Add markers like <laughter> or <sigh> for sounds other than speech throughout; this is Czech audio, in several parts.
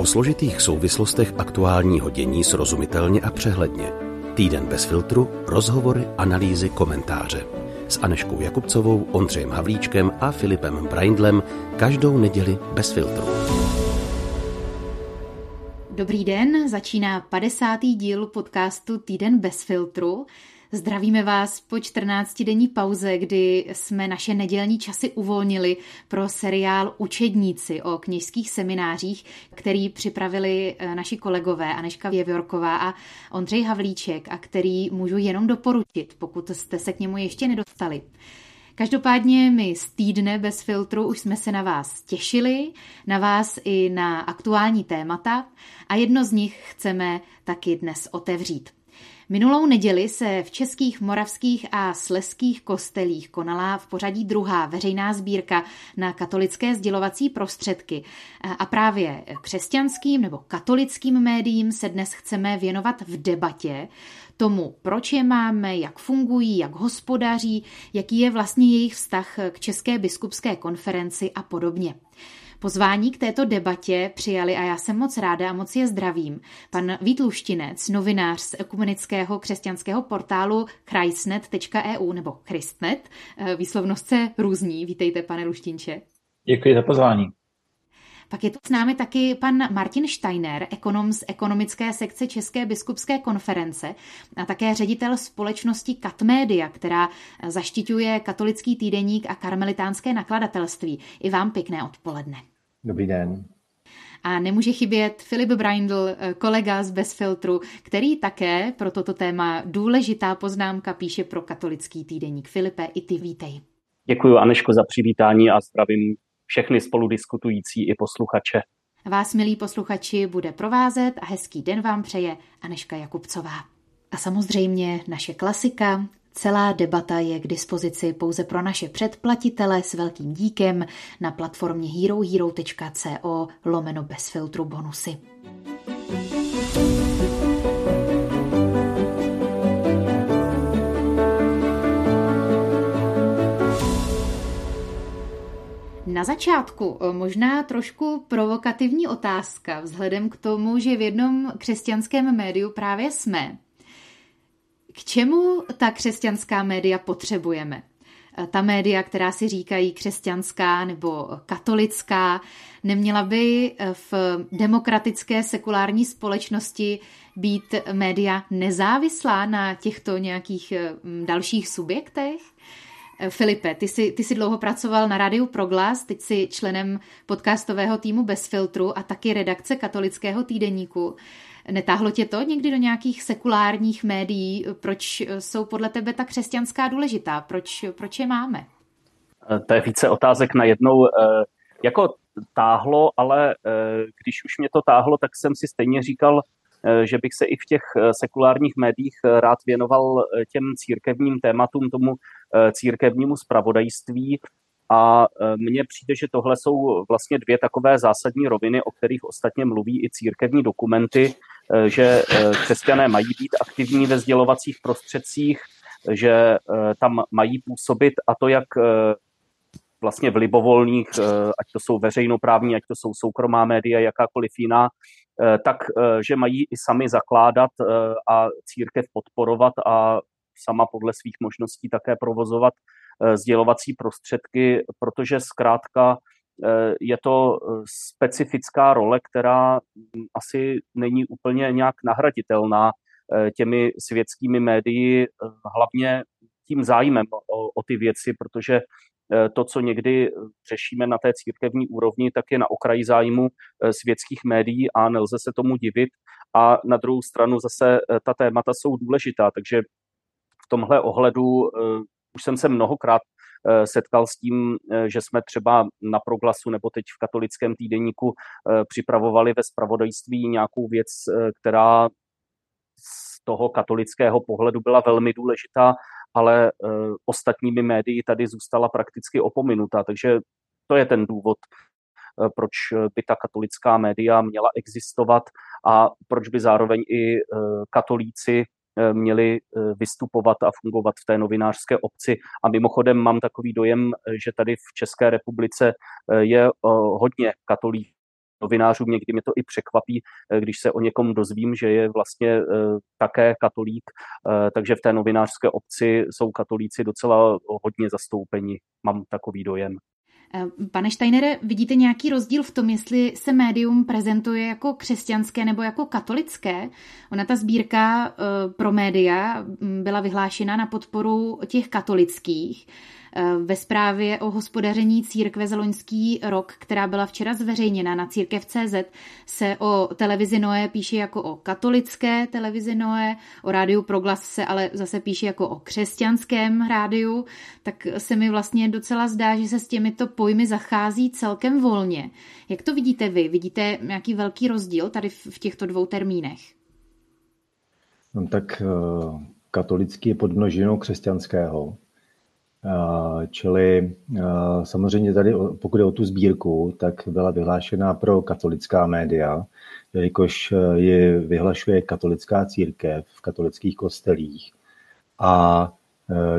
O složitých souvislostech aktuálního dění srozumitelně a přehledně. Týden bez filtru, rozhovory, analýzy, komentáře. S Aneškou Jakubcovou, Ondřejem Havlíčkem a Filipem Braindlem každou neděli bez filtru. Dobrý den, začíná 50. díl podcastu Týden bez filtru. Zdravíme vás po 14-denní pauze, kdy jsme naše nedělní časy uvolnili pro seriál Učedníci o kněžských seminářích, který připravili eh, naši kolegové Aneška Věvjorková a Ondřej Havlíček a který můžu jenom doporučit, pokud jste se k němu ještě nedostali. Každopádně my z týdne bez filtru už jsme se na vás těšili, na vás i na aktuální témata a jedno z nich chceme taky dnes otevřít. Minulou neděli se v českých, moravských a sleských kostelích konala v pořadí druhá veřejná sbírka na katolické sdělovací prostředky. A právě křesťanským nebo katolickým médiím se dnes chceme věnovat v debatě tomu, proč je máme, jak fungují, jak hospodaří, jaký je vlastně jejich vztah k České biskupské konferenci a podobně. Pozvání k této debatě přijali a já jsem moc ráda a moc je zdravím. Pan Vít Luštinec, novinář z ekumenického křesťanského portálu christnet.eu nebo Christnet. Eh, výslovnost se různí. Vítejte, pane Luštinče. Děkuji za pozvání. Pak je tu s námi taky pan Martin Steiner, ekonom z ekonomické sekce České biskupské konference a také ředitel společnosti Katmedia, která zaštiťuje katolický týdeník a karmelitánské nakladatelství. I vám pěkné odpoledne. Dobrý den. A nemůže chybět Filip Braindl, kolega z Bezfiltru, který také pro toto téma důležitá poznámka píše pro katolický týdeník. Filipe, i ty vítej. Děkuji Aneško za přivítání a zdravím všechny spoludiskutující i posluchače. Vás, milí posluchači, bude provázet a hezký den vám přeje Aneška Jakubcová. A samozřejmě naše klasika, Celá debata je k dispozici pouze pro naše předplatitele s velkým díkem na platformě herohero.co lomeno bez filtru bonusy. Na začátku e, možná trošku provokativní otázka, vzhledem k tomu, že v jednom křesťanském médiu právě jsme. K čemu ta křesťanská média potřebujeme? E, ta média, která si říkají křesťanská nebo katolická, neměla by e, v demokratické sekulární společnosti být média nezávislá na těchto nějakých dalších subjektech? Filipe, ty jsi, ty jsi dlouho pracoval na rádiu Proglas, teď jsi členem podcastového týmu Bez filtru a taky redakce katolického týdeníku. Netáhlo tě to někdy do nějakých sekulárních médií? Proč jsou podle tebe ta křesťanská důležitá? Proč, proč je máme? Eh, to je více otázek na jednou. Eh, jako táhlo, ale eh, když už mě to táhlo, tak jsem si stejně říkal, že bych se i v těch sekulárních médiích rád věnoval těm církevním tématům, tomu církevnímu spravodajství. A mně přijde, že tohle jsou vlastně dvě takové zásadní roviny, o kterých ostatně mluví i církevní dokumenty, že křesťané mají být aktivní ve sdělovacích prostředcích, že tam mají působit a to jak vlastně v libovolných, ať to jsou veřejnoprávní, ať to jsou soukromá média, jakákoliv jiná, tak, že mají i sami zakládat a církev podporovat a sama podle svých možností také provozovat eh, sdělovací prostředky, protože zkrátka eh, je to eh, specifická role, která asi není úplně nějak nahraditelná těmi světskými médii, hlavně tím zájmem o, o ty věci, protože to, co někdy řešíme na té církevní úrovni, tak je na okraji zájmu světských médií a nelze se tomu divit. A na druhou stranu zase ta témata jsou důležitá, takže tomhle ohledu už jsem se mnohokrát setkal s tím, že jsme třeba na proglasu nebo teď v katolickém týdeníku připravovali ve spravodajství nějakou věc, která z toho katolického pohledu byla velmi důležitá, ale ostatními médii tady zůstala prakticky opominutá. Takže to je ten důvod, proč by ta katolická média měla existovat a proč by zároveň i katolíci Eh, měli eh, vystupovat a fungovat v té novinářské obci. A mimochodem mám takový dojem, že tady v České republice eh, je hodně katolíků novinářům, někdy mě to i překvapí, když se o někom dozvím, že je vlastně také katolík, takže v té novinářské obci jsou katolíci docela hodně zastoupeni, mám takový dojem. Eh, pane Steinere, vidíte nějaký rozdíl v tom, jestli se médium prezentuje jako křesťanské nebo jako katolické? Ona ta sbírka eh, pro média byla vyhlášena na podporu těch katolických. Eh, ve zprávě o hospodaření církve za loňský rok, která byla včera zveřejněna na církev.cz, se o televizi Noé píše jako o katolické televizi Noé, o rádiu Proglas se ale zase píše jako o křesťanském rádiu, tak se mi vlastně docela zdá, že se s těmito pojmy zachází celkem volně. Jak to vidíte vy? Vidíte nějaký velký rozdíl tady v těchto dvou termínech? No, tak uh, katolický je podmnožinou křesťanského. Čili samozřejmě tady, pokud je o tu sbírku, tak byla vyhlášena pro katolická média, jelikož ji vyhlašuje katolická církev v katolických kostelích a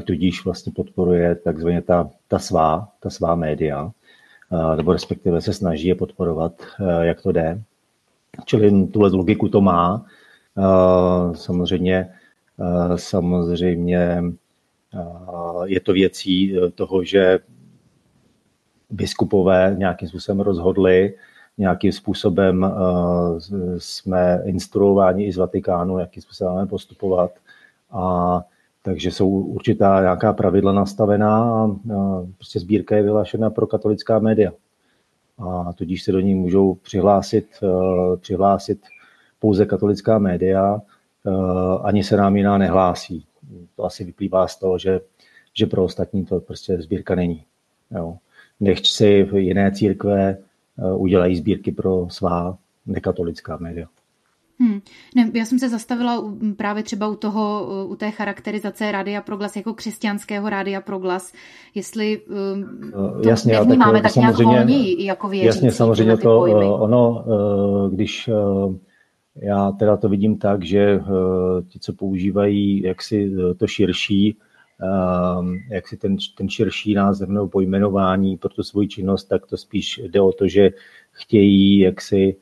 tudíž vlastně podporuje takzvaně ta, ta svá, ta svá média, nebo respektive se snaží je podporovat, jak to jde. Čili tuhle logiku to má. Samozřejmě, samozřejmě je to věcí eh, toho, že biskupové nějakým způsobem rozhodli, nějakým způsobem eh, jsme instruováni i z Vatikánu, jakým způsobem máme postupovat. A takže jsou určitá nějaká pravidla nastavená a prostě sbírka je vyhlášena pro katolická média. A tudíž se do ní můžou přihlásit, eh, přihlásit pouze katolická média, ani se nám jiná nehlásí to asi vyplývá z toho, že, že pro ostatní to prostě sbírka není. Jo. Nechť si jiné církve eh, udělají sbírky pro svá nekatolická média. Hmm. Ne, já jsem se zastavila právě třeba u toho, u té charakterizace Rádia Proglas jako křesťanského Rádia Proglas, jestli to jasně, nevnímáme tak, tak nějak volněji jako věřící. Jasně, samozřejmě to, pojmy. ono, když já teda to vidím tak, že eh, ti, co používají jaksi eh, to širší, eh, jak si ten, ten širší název nebo pojmenování pro tu svoji činnost, tak to spíš jde o to, že chtějí jaksi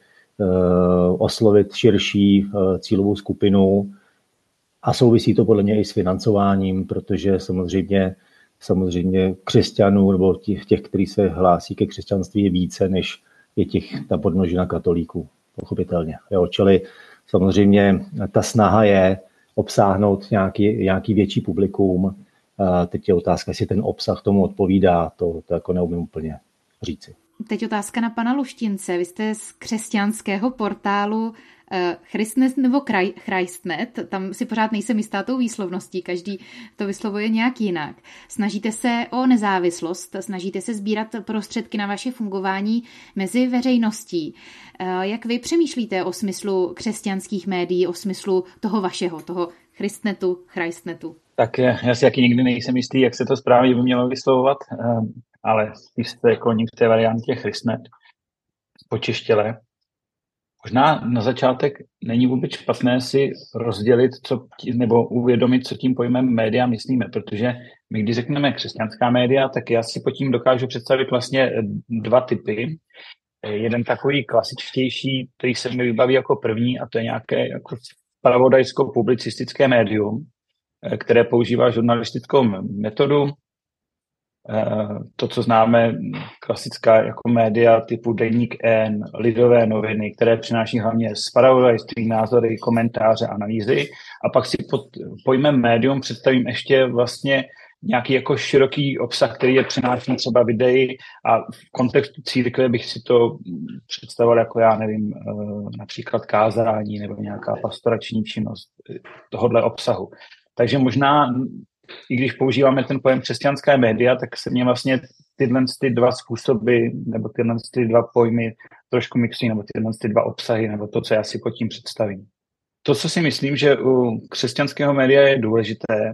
oslovit širší cílovou skupinu. A souvisí to podle mě i s financováním, protože samozřejmě samozřejmě křesťanů nebo těch, těch kteří se hlásí ke křesťanství je více, než je těch ta podnožina katolíků pochopitelně. Jo, čili samozřejmě ta snaha je obsáhnout nějaký, nějaký větší publikum. Teď je otázka, jestli ten obsah tomu odpovídá, to, to jako neumím úplně říci. Teď otázka na pana Luštince. Vy jste z křesťanského portálu Christnet nebo Christnet, tam si pořád nejsem jistá tou výslovností, každý to vyslovuje nějak jinak. Snažíte se o nezávislost, snažíte se sbírat prostředky na vaše fungování mezi veřejností. Eh, jak vy přemýšlíte o smyslu křesťanských médií, o smyslu toho vašeho, toho Christnetu, Christnetu? Tak já si jaký nikdy nejsem jistý, jak se to správně by mělo vyslovovat, eh, ale spíš se kloním v té variantě Christnet, počeštěle. Možná na začátek není vůbec špatné si rozdělit co, nebo uvědomit, co tím pojmem média myslíme, protože my, když řekneme křesťanská média, tak já si pod tím dokážu představit vlastně dva typy. Jeden takový klasičtější, který se mi vybaví jako první, a to je nějaké jako pravodajsko-publicistické médium, které používá žurnalistickou metodu, Eh, to, co známe, klasická jako média typu Deník N, Lidové noviny, které přináší hlavně spravodajství, názory, komentáře, analýzy. A pak si pod pojmem médium představím ještě vlastně nějaký jako široký obsah, který je přináší třeba videí a v kontextu církve bych si to představoval jako, já nevím, eh, například kázání nebo nějaká pastorační činnost tohohle obsahu. Takže možná i když používáme ten pojem křesťanské média, tak se mě vlastně tyhle ty dva způsoby nebo tyhle ty dva pojmy trošku mixují, nebo tyhle ty dva obsahy, nebo to, co já si pod tím představím. To, co si myslím, že u křesťanského média je důležité,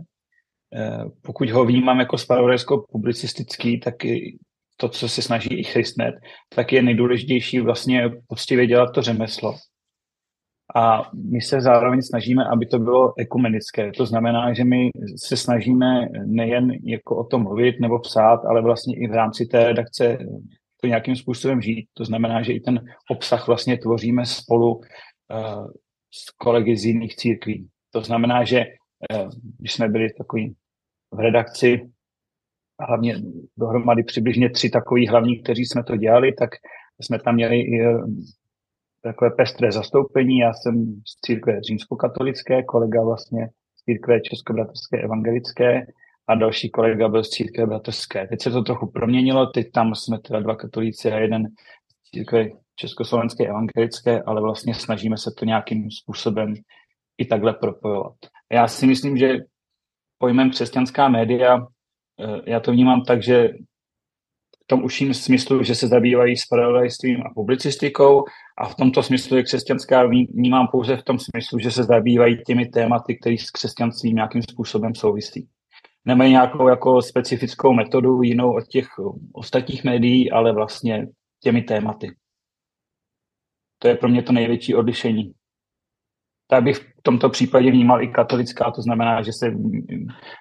eh, pokud ho vnímám jako spravodajsko-publicistický, tak i to, co se snaží i Christnet, tak je nejdůležitější vlastně poctivě dělat to řemeslo. A my se zároveň snažíme, aby to bylo ekumenické. To znamená, že my se snažíme nejen jako o tom mluvit nebo psát, ale vlastně i v rámci té redakce to nějakým způsobem žít. To znamená, že i ten obsah vlastně tvoříme spolu uh, s kolegy z jiných církví. To znamená, že uh, když jsme byli takový v redakci, hlavně dohromady přibližně tři takový hlavní, kteří jsme to dělali, tak jsme tam měli i uh, takové pestré zastoupení. Já jsem z církve římskokatolické, kolega vlastně z církve českobratrské evangelické a další kolega byl z církve bratrské. Teď se to trochu proměnilo, teď tam jsme teda dva katolíci a jeden z církve československé evangelické, ale vlastně snažíme se to nějakým způsobem i takhle propojovat. Já si myslím, že pojmem křesťanská média, eh, já to vnímám tak, že v tom užším smyslu, že se zabývají spravodajstvím a publicistikou a v tomto smyslu je křesťanská vnímám pouze v tom smyslu, že se zabývají těmi tématy, které s křesťanstvím nějakým způsobem souvisí nemají nějakou jako specifickou metodu jinou od těch ostatních médií, ale vlastně těmi tématy. To je pro mě to největší odlišení. Tak bych v tomto případě vnímal i katolická, to znamená, že se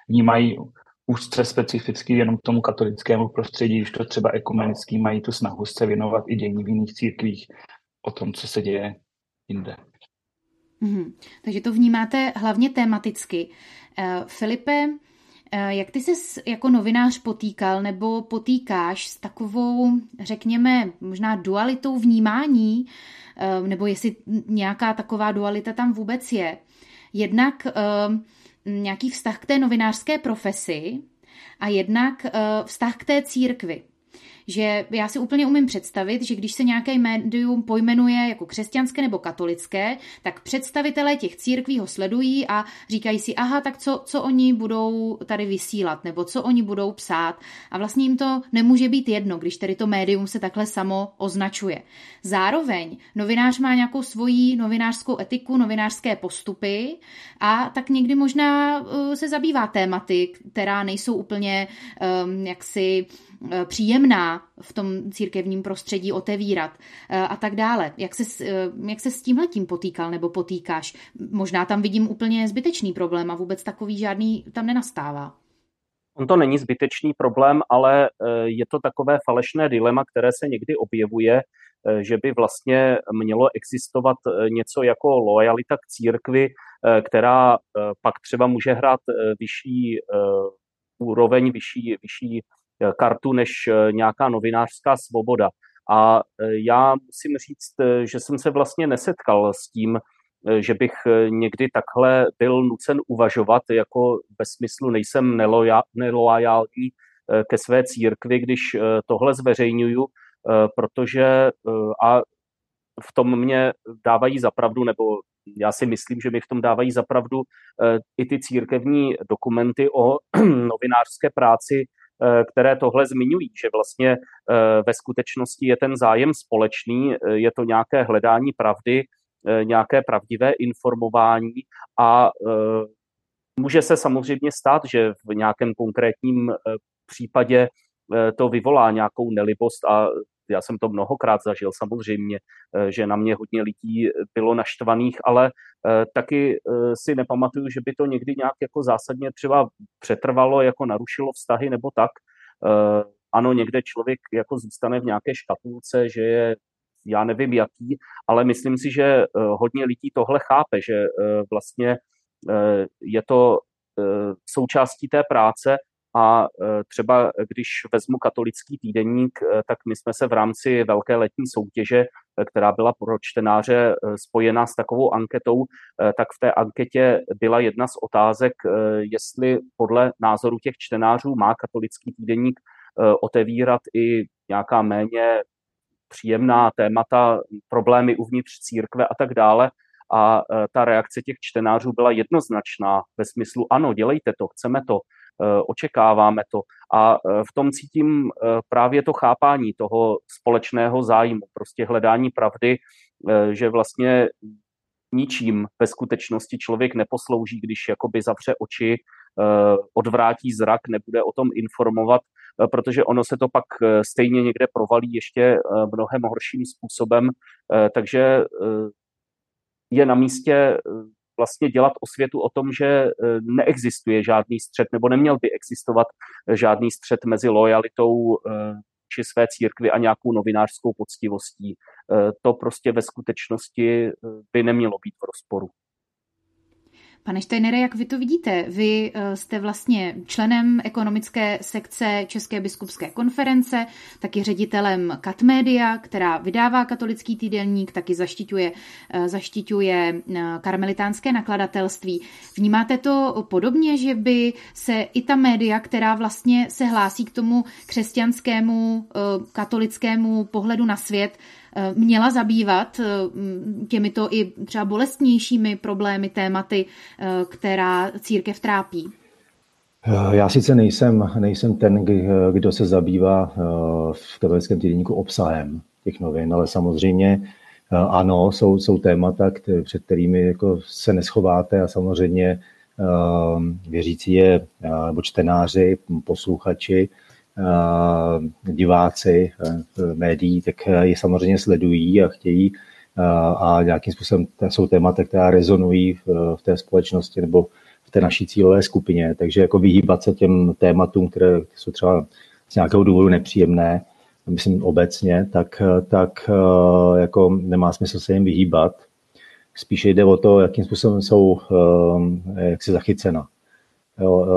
vnímají úzce specificky jenom tomu katolickému prostředí, když to třeba ekumenický mají tu snahu se věnovat i dění v jiných církvích o tom, co se děje jinde. Mm-hmm. Takže to vnímáte hlavně tematicky. Uh, Filipe, Eh, jak ty se jako novinář potýkal nebo potýkáš s takovou, řekněme, možná dualitou vnímání, eh, nebo jestli nějaká taková dualita tam vůbec je? Jednak eh, nějaký vztah k té novinářské profesi a jednak vztah k té církvi že já si úplně umím představit, že když se nějaké médium pojmenuje jako křesťanské nebo katolické, tak představitelé těch církví ho sledují a říkají si, aha, tak co, co oni budou tady vysílat, nebo co oni budou psát. A vlastně jim to nemůže být jedno, když tedy to médium se takhle samo označuje. Zároveň novinář má nějakou svoji novinářskou etiku, novinářské postupy a tak někdy možná uh, se zabývá tématy, která nejsou úplně um, jaksi příjemná v tom církevním prostředí otevírat eh, a tak dále. Jak se, eh, jak se s tímhle tím potýkal nebo potýkáš? Možná tam vidím úplně zbytečný problém a vůbec takový žádný tam nenastává. On to není zbytečný problém, ale je to takové falešné dilema, které se někdy objevuje, že by vlastně mělo existovat něco jako lojalita k církvi, která pak třeba může hrát vyšší úroveň, vyšší, vyšší Eh, kartu než eh, nějaká novinářská svoboda. A eh, já musím říct, že jsem se vlastně nesetkal s tím, že bych někdy takhle byl nucen uvažovat, jako ve smyslu nejsem nelojální ke své církvi, když tohle zveřejňuju, protože a v tom mě dávají zapravdu, nebo já si myslím, že mi v tom dávají zapravdu i ty církevní dokumenty o <clears throat> novinářské práci, Eh, které tohle zmiňují, že vlastně eh, ve skutečnosti je ten zájem společný, eh, je to nějaké hledání pravdy, nějaké pravdivé informování a může se samozřejmě stát, že v nějakém konkrétním případě to vyvolá nějakou nelibost a já jsem to mnohokrát zažil samozřejmě, eh, že na mě hodně lidí bylo naštvaných, ale eh, taky eh, si nepamatuju, že by to někdy nějak jako zásadně třeba přetrvalo, jako narušilo vztahy nebo tak. Ano, někde člověk jako zůstane v nějaké škatulce, že je já nevím jaký, ale myslím si, že hodně lidí tohle chápe, že vlastně je to součástí té práce a e, třeba když vezmu katolický týdenník, e, tak my jsme se v rámci velké letní soutěže, e, která byla pro čtenáře spojená s takovou anketou, tak v té anketě byla jedna z otázek, jestli podle názoru těch čtenářů má katolický týdenník otevírat i nějaká méně příjemná témata, problémy uvnitř církve a tak dále. A ta reakce těch čtenářů byla jednoznačná ve smyslu ano, dělejte to, chceme to, očekáváme to. A eh, v tom cítím eh, právě to chápání toho společného zájmu, prostě hledání pravdy, že vlastně ničím ve skutečnosti člověk neposlouží, když jakoby zavře oči, odvrátí zrak, nebude o tom informovat, protože ono se to pak stejně někde provalí ještě mnohem horším způsobem. Takže je na místě vlastně dělat osvětu o tom, že e, neexistuje žádný střed nebo neměl by existovat žádný střed mezi lojalitou e, vůči své církvi a nějakou novinářskou poctivostí. To prostě ve skutečnosti by nemělo být v rozporu. Pane Steinere, jak vy to vidíte? Vy eh, jste vlastně členem ekonomické sekce České biskupské konference, taky ředitelem Katmedia, která vydává katolický týdelník, taky zaštiťuje, eh, zaštiťuje eh, karmelitánské nakladatelství. Vnímáte to podobně, že by se i ta média, která vlastně se hlásí k tomu křesťanskému katolickému pohledu na svět, měla zabývat eh, těmito i třeba bolestnějšími problémy, tématy, eh, která církev trápí? Já sice nejsem, nejsem ten, kdo se zabývá v katolickém týdenníku obsahem těch novin, ale samozřejmě ano, jsou, jsou témata, které, před kterými jako se neschováte a samozřejmě věřící je, nebo čtenáři, posluchači, Eh, diváci eh, médií, tak eh, je samozřejmě sledují a chtějí a nějakým způsobem jsou témata, která rezonují v té společnosti nebo v té naší cílové skupině. Takže jako vyhýbat se těm tématům, které jsou třeba z nějakého důvodu nepříjemné, myslím obecně, tak, tak jako nemá smysl se jim vyhýbat. Spíše jde o to, jakým způsobem jsou jak se zachycena. Jo,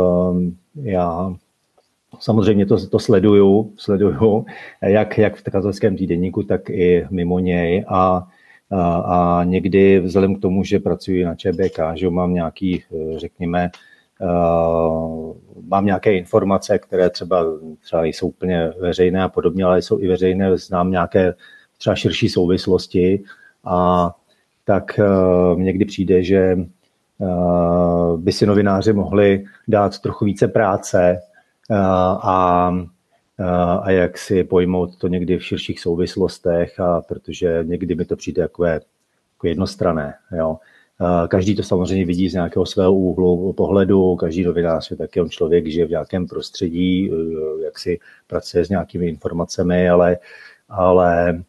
já Samozřejmě to, to sleduju, sleduju jak, jak v katolickém týdenníku, tak i mimo něj. A, a, a někdy vzhledem k tomu, že pracuji na ČBK, že mám nějaký, řekněme, Uh, mám nějaké informace, které třeba, třeba nejsou úplně veřejné a podobně, ale jsou i veřejné, znám nějaké třeba širší souvislosti. A tak uh, někdy přijde, že uh, by si novináři mohli dát trochu více práce a, a jak si pojmout to někdy v širších souvislostech, a protože někdy mi to přijde jako, je, jako jednostrané. Jo. Každý to samozřejmě vidí z nějakého svého úhlu pohledu, každý novinář je taky on člověk, žije v nějakém prostředí, jak si pracuje s nějakými informacemi, ale, ale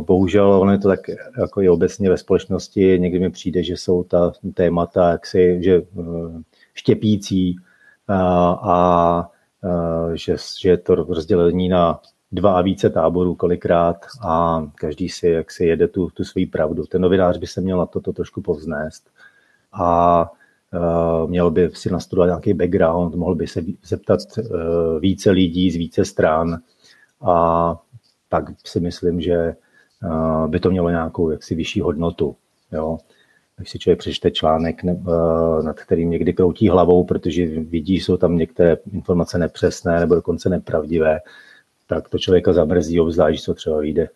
bohužel ono je to tak jako i obecně ve společnosti, někdy mi přijde, že jsou ta témata jaksi, že štěpící, a že, že je to rozdělení na dva a více táborů kolikrát a každý si jak si jede tu, tu svoji pravdu. Ten novinář by se měl na toto trošku povznést a uh, měl by si nastudovat nějaký background, mohl by se zeptat uh, více lidí z více stran a tak si myslím, že uh, by to mělo nějakou jaksi vyšší hodnotu. Jo když si člověk přečte článek, ne, eh, nad kterým někdy kroutí hlavou, protože vidí, že jsou tam některé informace nepřesné nebo dokonce nepravdivé, tak to člověka zamrzí, obzvlášť, co třeba vyjde,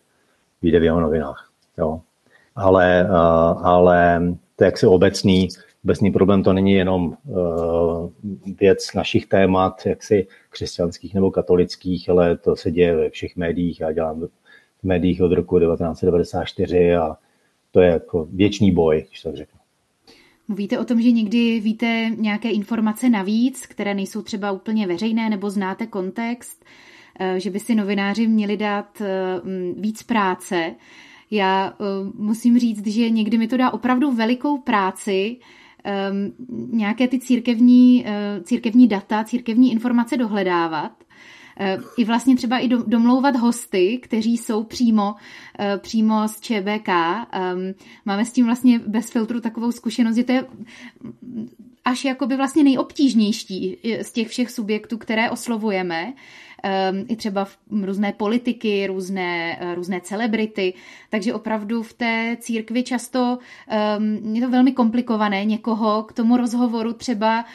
vyjde v jeho novinách. Jo. Ale, eh, ale to je jaksi obecný, obecný problém, to není jenom eh, věc našich témat, jaksi křesťanských nebo katolických, ale to se děje ve všech médiích. Já dělám v médiích od roku 1994 a to je jako věčný boj, když tak řeknu. Mluvíte o tom, že někdy víte nějaké informace navíc, které nejsou třeba úplně veřejné, nebo znáte kontext, eh, že by si novináři měli dát eh, víc práce. Já eh, musím říct, že někdy mi to dá opravdu velikou práci, nějaké ty církevní, církevní data, církevní informace dohledávat. Eh, i vlastně třeba i domlouvat hosty, kteří jsou přímo, eh, přímo z ČBK. Ehm, máme s tím vlastně bez filtru takovou zkušenost, že to je až jakoby vlastně nejobtížnější z těch všech subjektů, které oslovujeme, um, i třeba v různé politiky, různé, uh, různé celebrity, takže opravdu v té církvi často um, je to velmi komplikované někoho k tomu rozhovoru třeba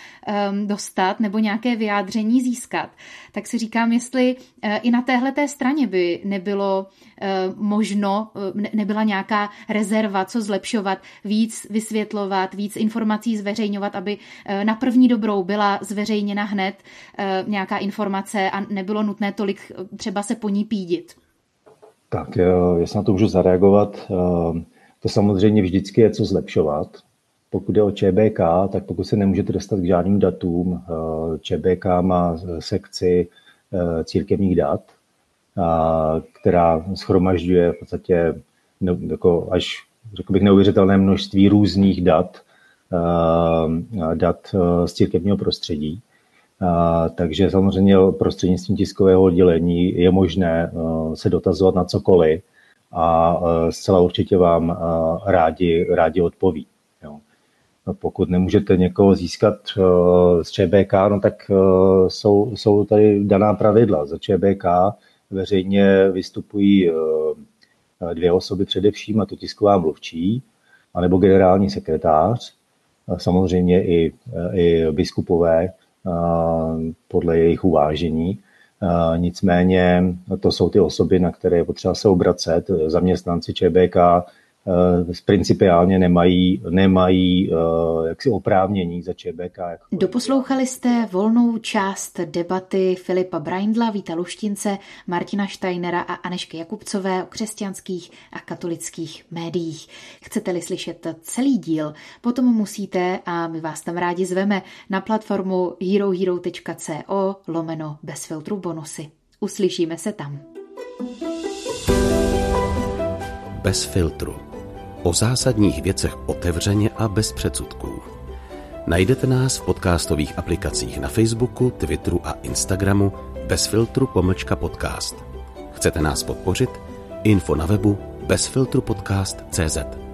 um, dostat nebo nějaké vyjádření získat. Tak si říkám, jestli uh, i na téhle té straně by nebylo možno, ne, nebyla nějaká rezerva, co zlepšovat, víc vysvětlovat, víc informací zveřejňovat, aby uh, na první dobrou byla zveřejněna hned uh, nějaká informace a nebylo nutné tolik eh, třeba se po ní pídit. Tak, jestli na to můžu zareagovat, eh, to samozřejmě vždycky je co zlepšovat. Pokud je o ČBK, tak pokud se nemůžete dostat k žádným datům, eh, ČBK má sekci církevních dat, která schromažďuje v podstatě jako až řekl bych neuvěřitelné množství různých dat, dat z církevního prostředí. A, takže samozřejmě prostřednictvím tiskového oddělení je možné se dotazovat na cokoliv a zcela určitě vám rádi, rádi odpoví. No, pokud nemůžete někoho získat z ČBK, no tak jsou, jsou tady daná pravidla. Za ČBK veřejně vystupují dvě osoby především, a to tisková mluvčí, anebo generální sekretář, samozřejmě i, i biskupové podle jejich uvážení. Nicméně to jsou ty osoby, na které je potřeba se obracet. Zaměstnanci ČBK principiálně nemají, nemají eh, jaksi oprávnění za ČBK. Doposlouchali jste volnou část debaty Filipa Braindla, Víta Luštince, Martina Steinera a Anešky Jakubcové o křesťanských a katolických médiích. Chcete-li slyšet celý díl, potom musíte, a my vás tam rádi zveme, na platformu herohero.co lomeno bez filtru bonusy. Uslyšíme se tam. Bez filtru o zásadních věcech otevřeně a bez předsudků. Najdete nás v podcastových aplikacích na Facebooku, Twitteru a Instagramu bez filtru pomlčka podcast. Chcete nás podpořit? Info na webu bezfiltrupodcast.cz